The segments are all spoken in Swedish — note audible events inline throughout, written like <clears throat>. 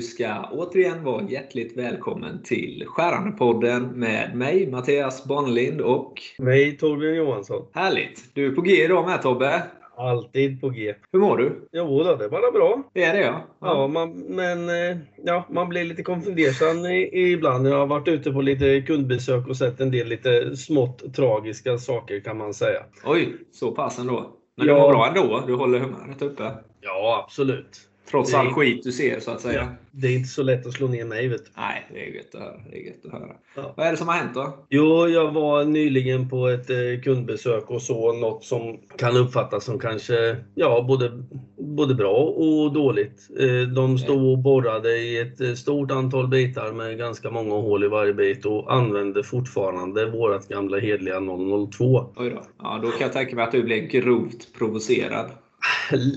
Du ska återigen vara hjärtligt välkommen till Skärandepodden med mig, Mattias Bonnlind och mig, Torbjörn Johansson. Härligt! Du är på G idag med Tobbe. Alltid på G. Hur mår du? Jo, då, det är bara bra. Det är det ja. Ja, man, men eh, ja, man blir lite konfundersam ibland. Jag har varit ute på lite kundbesök och sett en del lite smått tragiska saker kan man säga. Oj, så pass ändå. Men ja. du mår bra ändå? Du håller humöret uppe? Ja, absolut. Trots all skit du ser så att säga. Ja, det är inte så lätt att slå ner mig. Vet du. Nej, det är gött att höra. Det är gött att höra. Ja. Vad är det som har hänt då? Jo, jag var nyligen på ett eh, kundbesök och såg något som kan uppfattas som kanske ja, både, både bra och dåligt. Eh, de stod och borrade i ett eh, stort antal bitar med ganska många hål i varje bit och använde fortfarande vårt gamla hedliga 002. Oj då. Ja, då kan jag tänka mig att du blev grovt provocerad.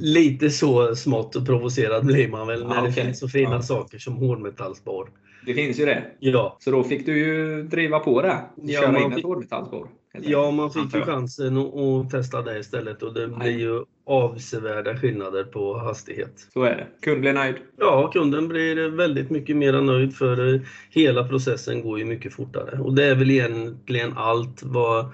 Lite så smått provocerad blir man väl när okay. det finns så fina ja. saker som hårdmetallsborr. Det finns ju det. Ja. Så då fick du ju driva på det. Ja, köra in ett hårdmetallsborr. Ja, man fick ju chansen att testa det istället och det Nej. blir ju avsevärda skillnader på hastighet. Så är det. Kunden blir nöjd? Ja, kunden blir väldigt mycket mer nöjd för hela processen går ju mycket fortare. Och det är väl egentligen allt vad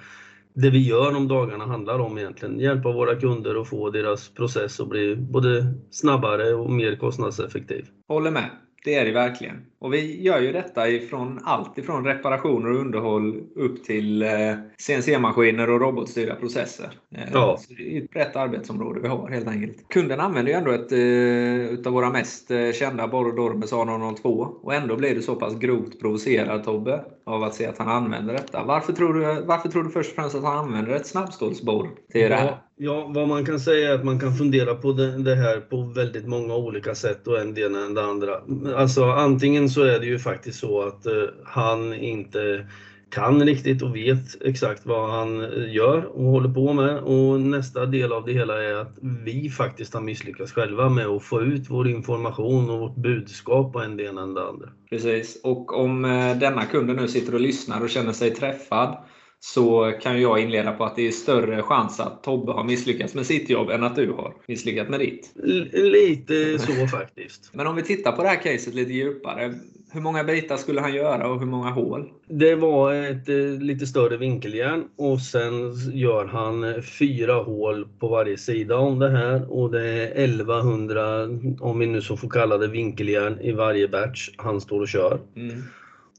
det vi gör de dagarna handlar om egentligen. Hjälpa våra kunder att få deras process att bli både snabbare och mer kostnadseffektiv. Håller med. Det är det verkligen. Och vi gör ju detta ifrån allt ifrån reparationer och underhåll upp till eh, CNC-maskiner och robotstyrda processer. Eh, ja. det är ett brett arbetsområde vi har helt enkelt. Kunden använder ju ändå ett eh, utav våra mest kända Borro Dormes A002 och ändå blir du så pass grovt provocerad Tobbe av att se att han använder detta. Varför tror du, varför tror du först och främst att han använder ett snabbstålsborr till ja. det här? Ja, vad man kan säga är att man kan fundera på det, det, här på väldigt många olika sätt och en del än det andra. Alltså antingen så är det ju faktiskt så att eh, han inte kan riktigt och vet exakt vad han eh, gör och håller på med. Och nästa del av det hela är att vi faktiskt har misslyckats själva med att få ut vår information och vårt budskap på en del än det andra. Precis, och om eh, denna kunden nu sitter och lyssnar och känner sig träffad så kan jag inleda på att det är större chans att Tobbe har misslyckats med sitt jobb än att du har misslyckats med ditt. L lite så <laughs> faktiskt. Men om vi tittar på det här caset lite djupare. Hur många bitar skulle han göra och hur många hål? Det var ett eh, lite större vinkeljärn och sen gör han fyra hål på varje sida om det här och det är 1100, om vi nu så får kalla det vinkeljärn, i varje batch han står och kör. Mm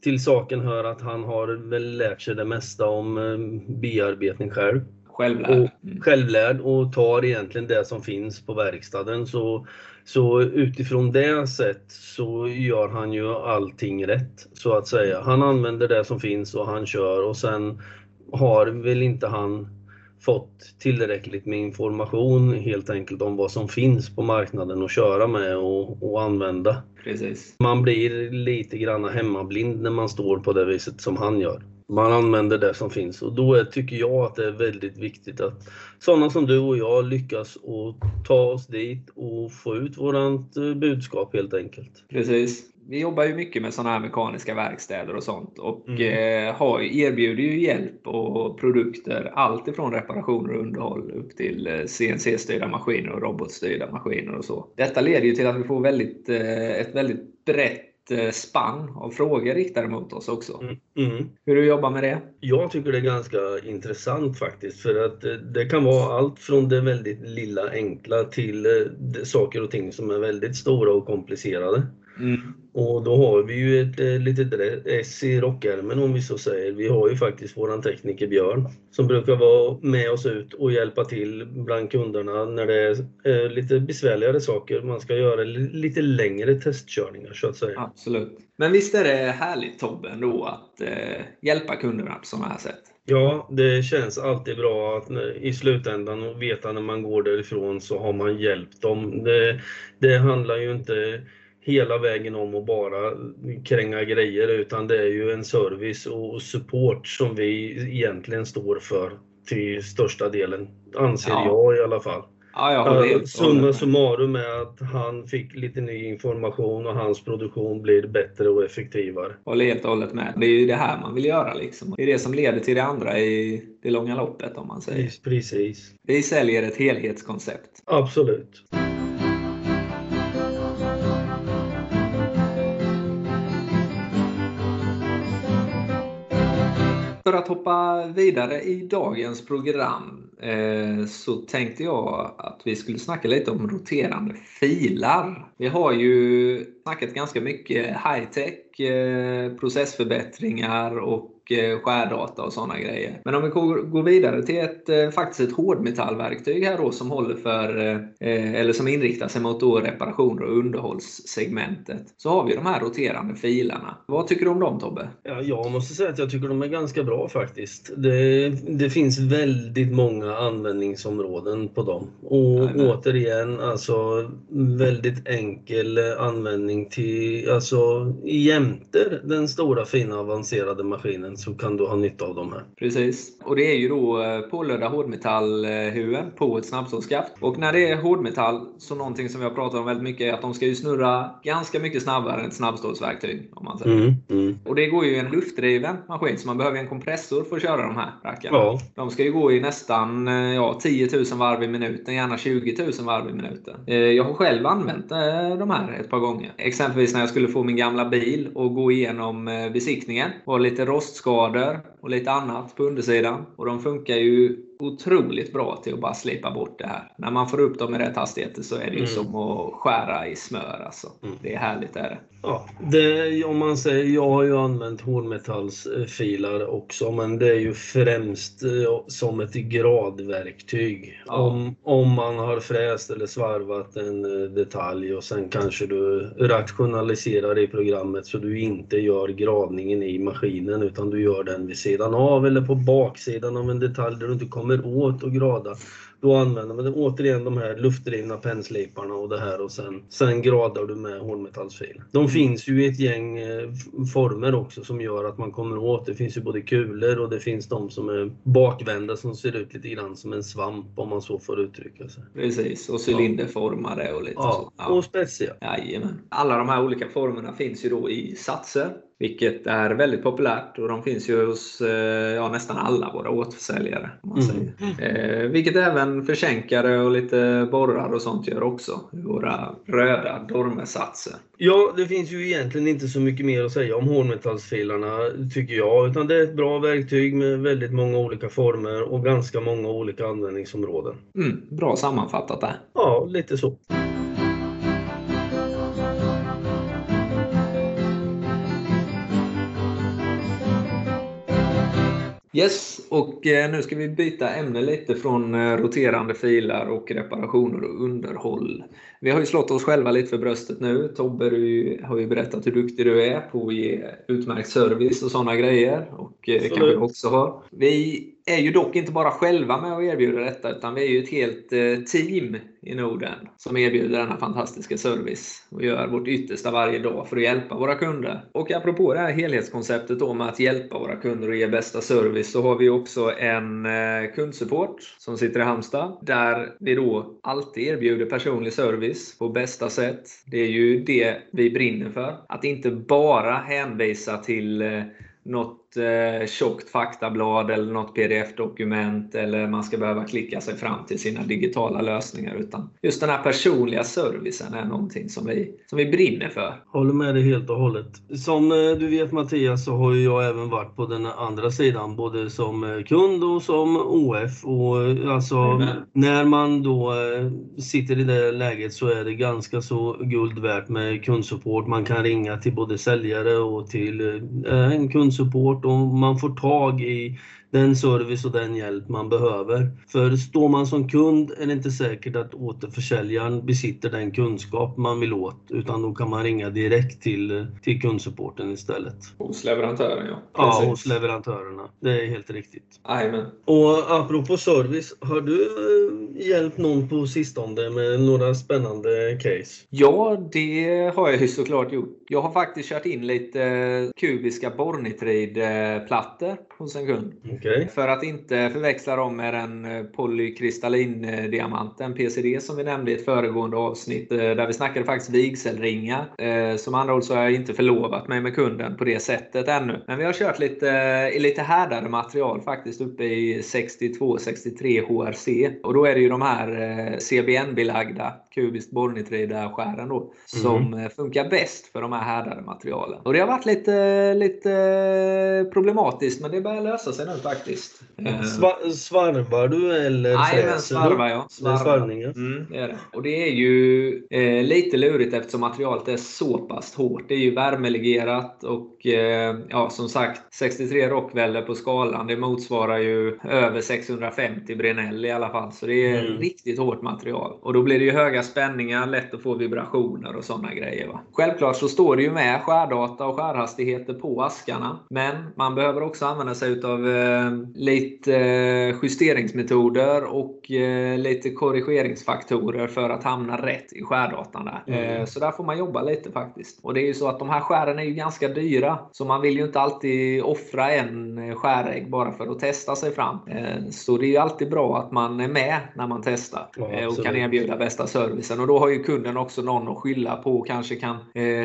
till saken hör att han har väl lärt sig det mesta om eh, bearbetning själv. Självlärd. Och, mm. självlärd och tar egentligen det som finns på verkstaden. Så, så utifrån det sätt så gör han ju allting rätt så att säga. Han använder det som finns och han kör och sen har väl inte han fått tillräckligt med information helt enkelt om vad som finns på marknaden att köra med och, och använda. Precis. Man blir lite grann hemmablind när man står på det viset som han gör. Man använder det som finns och då är, tycker jag att det är väldigt viktigt att sådana som du och jag lyckas och ta oss dit och få ut vårt eh, budskap helt enkelt. Precis vi jobbar ju mycket med sådana här mekaniska verkstäder och sånt och mm. eh, har, erbjuder ju hjälp och produkter allt ifrån reparationer och underhåll upp till eh, CNC-styrda maskiner och robotstyrda maskiner och så. Detta leder ju till att vi får väldigt, eh, ett väldigt brett eh, spann av frågor riktade mot oss också. Mm. Mm. Hur du jobbar med det? Jag tycker det är ganska intressant faktiskt för att eh, det kan vara allt från det väldigt lilla enkla till saker och ting som är väldigt stora och komplicerade. Mm. Och då har vi ju ett eh, litet S i rockärmen om vi så säger. Vi har ju faktiskt våran tekniker Björn som brukar vara med oss ut och hjälpa till bland kunderna när det är eh, lite besvärligare saker. Man ska göra lite längre testkörningar så att säga. Absolut. Men visst är det härligt Tobbe ändå att eh, hjälpa kunderna på sådana här sätt? Ja, det känns alltid bra att i slutändan veta när man går därifrån så har man hjälpt dem. Det, det handlar ju inte hela vägen om att bara kränga grejer utan det är ju en service och support som vi egentligen står för till största delen, anser ja. jag i alla fall. Ja, jag håller Summa summarum är att han fick lite ny information och hans produktion blir bättre och effektivare. Håller helt och hållet med. Det är ju det här man vill göra liksom. Det är det som leder till det andra i det långa loppet om man säger. Precis. Vi säljer ett helhetskoncept. Absolut. Att hoppa vidare i dagens program eh, så tänkte jag att vi skulle snacka lite om roterande filar. Vi har ju snackat ganska mycket high-tech, eh, processförbättringar och Eh, skärdata och sådana grejer. Men om vi går vidare till ett, eh, faktiskt ett hårdmetallverktyg här då som håller för, eh, eller som inriktar sig mot då reparationer och underhållssegmentet. Så har vi de här roterande filarna. Vad tycker du om dem Tobbe? Ja, jag måste säga att jag tycker de är ganska bra faktiskt. Det, det finns väldigt många användningsområden på dem. Och Amen. återigen, alltså väldigt enkel användning till, alltså jämte den stora fina avancerade maskinen så kan du ha nytta av de här. Precis. Och det är ju då eh, pålödda hårdmetallhuvuden på ett snabbstålskaft. Och när det är hårdmetall, så någonting som vi har pratat om väldigt mycket är att de ska ju snurra ganska mycket snabbare än ett snabbstålsverktyg. Om man säger. Mm, mm. Och det går ju i en luftdriven maskin, så man behöver en kompressor för att köra de här rackarna. Ja. De ska ju gå i nästan eh, ja, 10 000 varv i minuten, gärna 20 000 varv i minuten. Eh, jag har själv använt de här ett par gånger. Exempelvis när jag skulle få min gamla bil och gå igenom besiktningen. Var lite rost rostskador och lite annat på undersidan. Och de funkar ju otroligt bra till att bara slipa bort det här. När man får upp dem i rätt hastigheter så är det ju mm. som att skära i smör. Alltså. Mm. Det är härligt är det. Ja, det, om man säger, jag har ju använt hårdmetallsfilar också, men det är ju främst eh, som ett gradverktyg. Ja. Om, om man har fräst eller svarvat en eh, detalj och sen kanske du rationaliserar i programmet så du inte gör gradningen i maskinen utan du gör den vid sidan av eller på baksidan av en detalj där du inte kommer åt att grada. Då använder man återigen de här luftdrivna pennsliparna och det här och sen, sen gradar du med hårdmetallsfil. De mm. finns ju i ett gäng eh, former också som gör att man kommer åt. Det finns ju både kulor och det finns de som är bakvända som ser ut lite grann som en svamp om man så får uttrycka sig. Precis, och cylinderformade och lite ja, så. Ja, och spetsiga. Jajamän. Alla de här olika formerna finns ju då i satser vilket är väldigt populärt och de finns ju hos eh, ja, nästan alla våra återförsäljare. Om man mm. säger. Eh, vilket även försänkare och lite borrar och sånt gör också. Våra röda dormesatser. Ja, det finns ju egentligen inte så mycket mer att säga om hårdmetallsfilarna tycker jag. Utan det är ett bra verktyg med väldigt många olika former och ganska många olika användningsområden. Mm, bra sammanfattat där. Ja, lite så. Yes, och eh, nu ska vi byta ämne lite från eh, roterande filar och reparationer och underhåll. Vi har ju slått oss själva lite för bröstet nu. Tobbe, du har ju berättat hur duktig du är på att ge utmärkt service och sådana grejer. Och eh, det kan vi också ha. Vi är ju dock inte bara själva med och erbjuder detta, utan vi är ju ett helt eh, team i Norden som erbjuder denna fantastiska service och gör vårt yttersta varje dag för att hjälpa våra kunder. Och apropå det här helhetskonceptet om att hjälpa våra kunder och ge bästa service så har vi också en eh, kundsupport som sitter i Halmstad där vi då alltid erbjuder personlig service på bästa sätt. Det är ju det vi brinner för. Att inte bara hänvisa till eh, något något eh, tjockt faktablad eller något pdf-dokument eller man ska behöva klicka sig fram till sina digitala lösningar. Utan just den här personliga servicen är någonting som vi, som vi brinner för. Håller med dig helt och hållet. Som eh, du vet Mattias så har jag även varit på den andra sidan både som eh, kund och som OF. Och eh, alltså, när man då sitter i det läget så är det ganska så guld värt med kundsupport. Man kan ringa till både säljare och till en kundsupport och man får tag i den service och den hjälp man behöver. För står man som kund är det inte säkert att återförsäljaren besitter den kunskap man vill åt, utan då kan man ringa direkt till, till kundsupporten istället. Hos leverantören ja. Precis. Ja, hos leverantörerna. Det är helt riktigt. Amen. Och apropå service, har du eh, hjälpt någon på sistone med några spännande case? Ja, det har jag ju såklart gjort. Jag har faktiskt kört in lite kubiska bornitridplattor hos en kund. Okay. För att inte förväxla dem med den eh, polykristallin-diamanten, PCD, som vi nämnde i ett föregående avsnitt, eh, där vi snackade faktiskt vigselringar. Eh, som andra ord så har jag inte förlovat mig med kunden på det sättet ännu. Men vi har kört lite, i lite härdare material faktiskt, uppe i 62-63 HRC. Och då är det ju de här CBN-belagda kubiskt bornitrida skären då, som mm. funkar bäst för de här härdade materialen. Och det har varit lite, lite problematiskt, men det börjar lösa sig nu faktiskt. Eh, Sva svarvar du eller Nej, men svarvar jag. Svarvar. Mm, det är det. Och det är ju eh, lite lurigt eftersom materialet är så pass hårt. Det är ju värmelegerat och eh, ja, som sagt 63 Rockwelle på skalan. Det motsvarar ju över 650 Brinell i alla fall. Så det är mm. riktigt hårt material. Och då blir det ju höga spänningar, lätt att få vibrationer och sådana grejer. Va? Självklart så står det ju med skärdata och skärhastigheter på askarna. Men man behöver också använda sig av eh, lite eh, justeringsmetoder och eh, lite korrigeringsfaktorer för att hamna rätt i skärdatan. Där. Mm. Så där får man jobba lite faktiskt. Och det är ju så att de här skären är ju ganska dyra. Så man vill ju inte alltid offra en skärägg bara för att testa sig fram. Så det är ju alltid bra att man är med när man testar ja, och kan erbjuda bästa servicen. Och då har ju kunden också någon att skylla på och kanske kan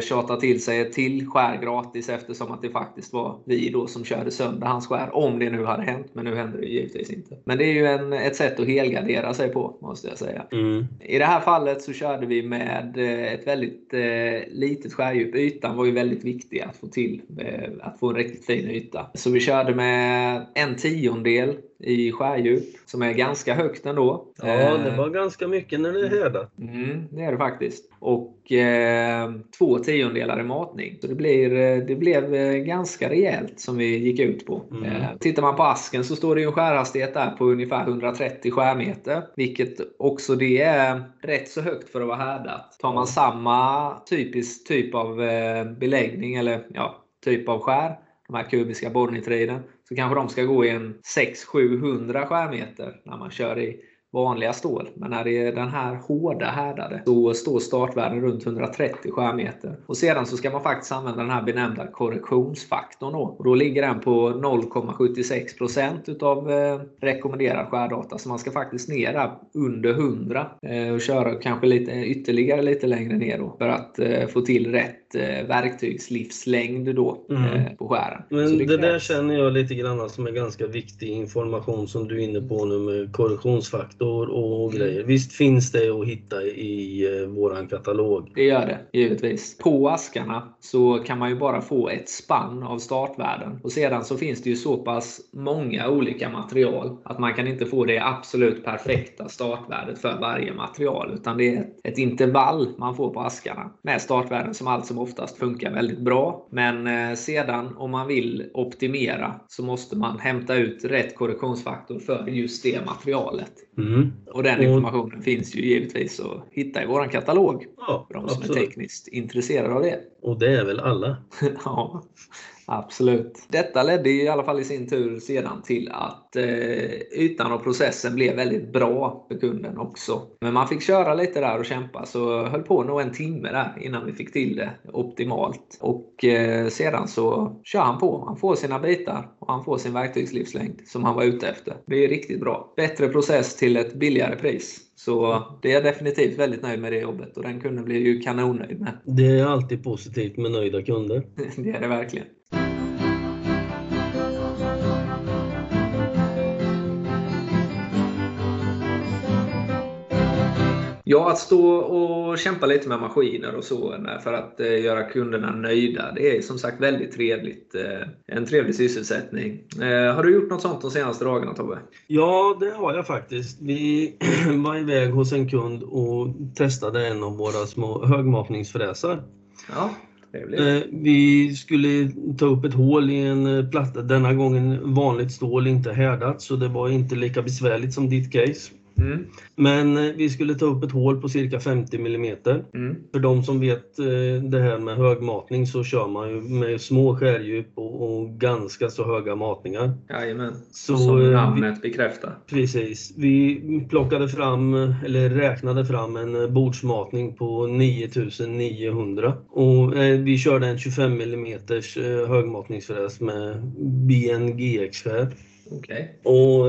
tjata till sig ett till skär gratis eftersom att det faktiskt var vi då som körde sönder hans skär. Om det nu hade hänt, men nu hände det givetvis inte. Men det är ju en, ett sätt att helgardera sig på, måste jag säga. Mm. I det här fallet så körde vi med eh, ett väldigt eh, litet skärdjup. Ytan var ju väldigt viktig att få till, eh, att få en riktigt fin yta. Så vi körde med en tiondel i skärdjup som är ganska högt ändå. Ja, det var ganska mycket när det är härdat. Mm, det är det faktiskt. Och eh, två tiondelar i matning. Så det, blir, eh, det blev eh, ganska rejält som vi gick ut på. Mm. Eh, tittar man på asken så står det ju en skärhastighet där på ungefär 130 skärmeter. Vilket också det är rätt så högt för att vara härdat. Tar man samma typisk typ av eh, beläggning eller ja, typ av skär de här kubiska borrnitriden, så kanske de ska gå i en 600-700 skärmeter när man kör i vanliga stål. Men när det är den här hårda härdade så står startvärden runt 130 skärmeter. Och sedan så ska man faktiskt använda den här benämnda korrektionsfaktorn. Då. Och då ligger den på 0,76% utav eh, rekommenderad skärdata. Så man ska faktiskt ner där under 100 eh, och köra kanske lite, ytterligare lite längre ner då, för att eh, få till rätt eh, verktygslivslängd då, mm. eh, på skären. Men det, det där känner jag lite grann som är ganska viktig information som du är inne på nu med korrektionsfaktorn faktor och mm. grejer. Visst finns det att hitta i eh, våran katalog? Det gör det, givetvis. På askarna så kan man ju bara få ett spann av startvärden. Och sedan så finns det ju så pass många olika material att man kan inte få det absolut perfekta startvärdet för varje material. Utan det är ett, ett intervall man får på askarna med startvärden som allt som oftast funkar väldigt bra. Men eh, sedan om man vill optimera så måste man hämta ut rätt korrektionsfaktor för just det materialet. Mm. Och den informationen och, finns ju givetvis att hitta i vår katalog. Ja, för de som absolut. är tekniskt intresserade av det. Och det är väl alla? <laughs> ja, Absolut. Detta ledde i alla fall i sin tur sedan till att eh, ytan och processen blev väldigt bra för kunden också. Men man fick köra lite där och kämpa så höll på nog en timme där innan vi fick till det optimalt. Och eh, sedan så kör han på. Han får sina bitar och han får sin verktygslivslängd som han var ute efter. Det är riktigt bra. Bättre process till ett billigare pris. Så det är definitivt väldigt nöjd med det jobbet och den kunden blir ju kanonnöjd med. Det är alltid positivt med nöjda kunder. <laughs> det är det verkligen. Ja, att stå och kämpa lite med maskiner och så för att eh, göra kunderna nöjda. Det är som sagt väldigt trevligt. Eh, en trevlig sysselsättning. Eh, har du gjort något sånt de senaste dagarna Tobbe? Ja, det har jag faktiskt. Vi <clears throat> var iväg hos en kund och testade en av våra små högmatningsfräsar. Ja. Trevligt. Vi skulle ta upp ett hål i en platta, denna gången vanligt stål, inte härdat, så det var inte lika besvärligt som ditt case. Mm. Men eh, vi skulle ta upp ett hål på cirka 50 mm. Mm. För de som vet eh, det här med högmatning så kör man ju med små skärdjup och, och ganska så höga matningar. Jajamän, så, som eh, namnet vi, bekräftar. Precis. Vi plockade fram, eller räknade fram en bordsmatning på 9900 och vi körde en 25 mm högmatningsfräs med BNGX-skär. Okay. Och,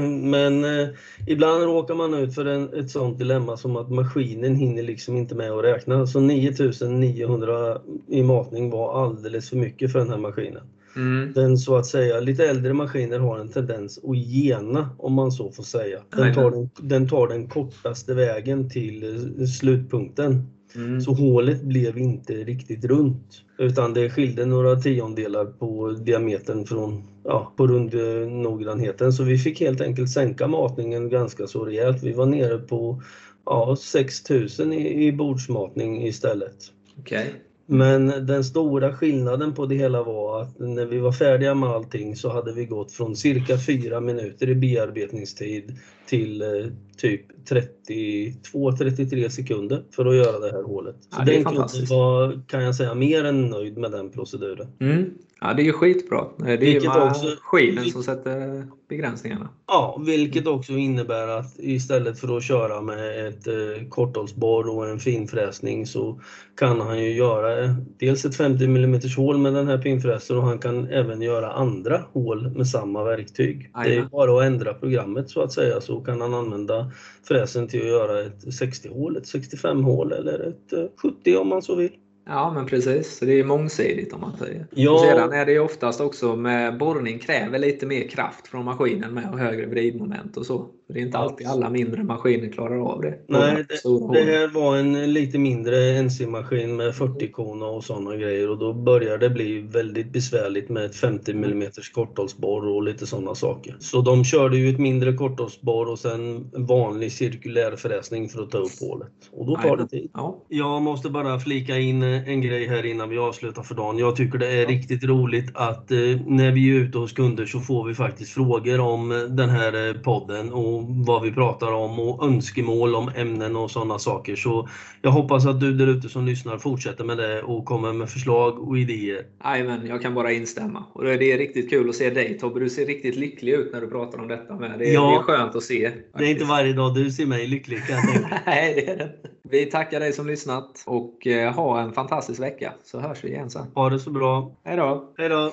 <clears throat> men ibland råkar man ut för en, ett sånt dilemma som att maskinen hinner liksom inte med att räkna. Så 9900 i matning var alldeles för mycket för den här maskinen. Mm. Den så att säga lite äldre maskiner har en tendens att gena om man så får säga. Den tar den, den, tar den kortaste vägen till slutpunkten. Mm. Så hålet blev inte riktigt runt utan det skilde några tiondelar på diametern från, ja, på rundnoggrannheten. Så vi fick helt enkelt sänka matningen ganska så rejält. Vi var nere på ja, 6000 i, i bordsmatning istället. Okay. Men den stora skillnaden på det hela var att när vi var färdiga med allting så hade vi gått från cirka fyra minuter i bearbetningstid till eh, typ 32-33 sekunder för att göra det här hålet. Så ja, den kunden var, kan jag säga, mer än nöjd med den proceduren. Mm. Ja, det är ju skitbra. Det är vilket ju maskinen också, som sätter begränsningarna. Ja, vilket också innebär att istället för att köra med ett eh, korthållsborr och en finfräsning så kan han ju göra dels ett 50 mm hål med den här pinfräsen och han kan även göra andra hål med samma verktyg. Aja. Det är bara att ändra programmet så att säga så kan han använda fräsen till att göra ett 60 hål, ett 65 hål eller ett 70 eh, om man så vill. Ja, men precis. Så det är mångsidigt om man säger. Ja. Och sedan är det oftast också med borrning kräver lite mer kraft från maskinen med och högre vridmoment och så. Det är inte alltid alla mindre maskiner klarar av det. Nej, det, det här var en lite mindre NC-maskin med 40 kona och sådana grejer och då börjar det bli väldigt besvärligt med ett 50 mm korthållsborr och lite sådana saker. Så de körde ju ett mindre korthållsborr och sen vanlig cirkulär fräsning för att ta upp hålet. Och då tar det tid. Ja. Jag måste bara flika in en grej här innan vi avslutar för dagen. Jag tycker det är ja. riktigt roligt att eh, när vi är ute hos kunder så får vi faktiskt frågor om den här eh, podden och vad vi pratar om och önskemål om ämnen och sådana saker. Så jag hoppas att du där ute som lyssnar fortsätter med det och kommer med förslag och idéer. Jajamän, jag kan bara instämma. Och det är riktigt kul att se dig Tobbe. Du ser riktigt lycklig ut när du pratar om detta. Med. Det, är, ja, det är skönt att se. Faktiskt. Det är inte varje dag du ser mig lycklig kan jag. <laughs> Nej, det är det Vi tackar dig som lyssnat och eh, ha en fantastisk vecka så hörs vi igen sen. Ha det så bra. Hej då. Hej då.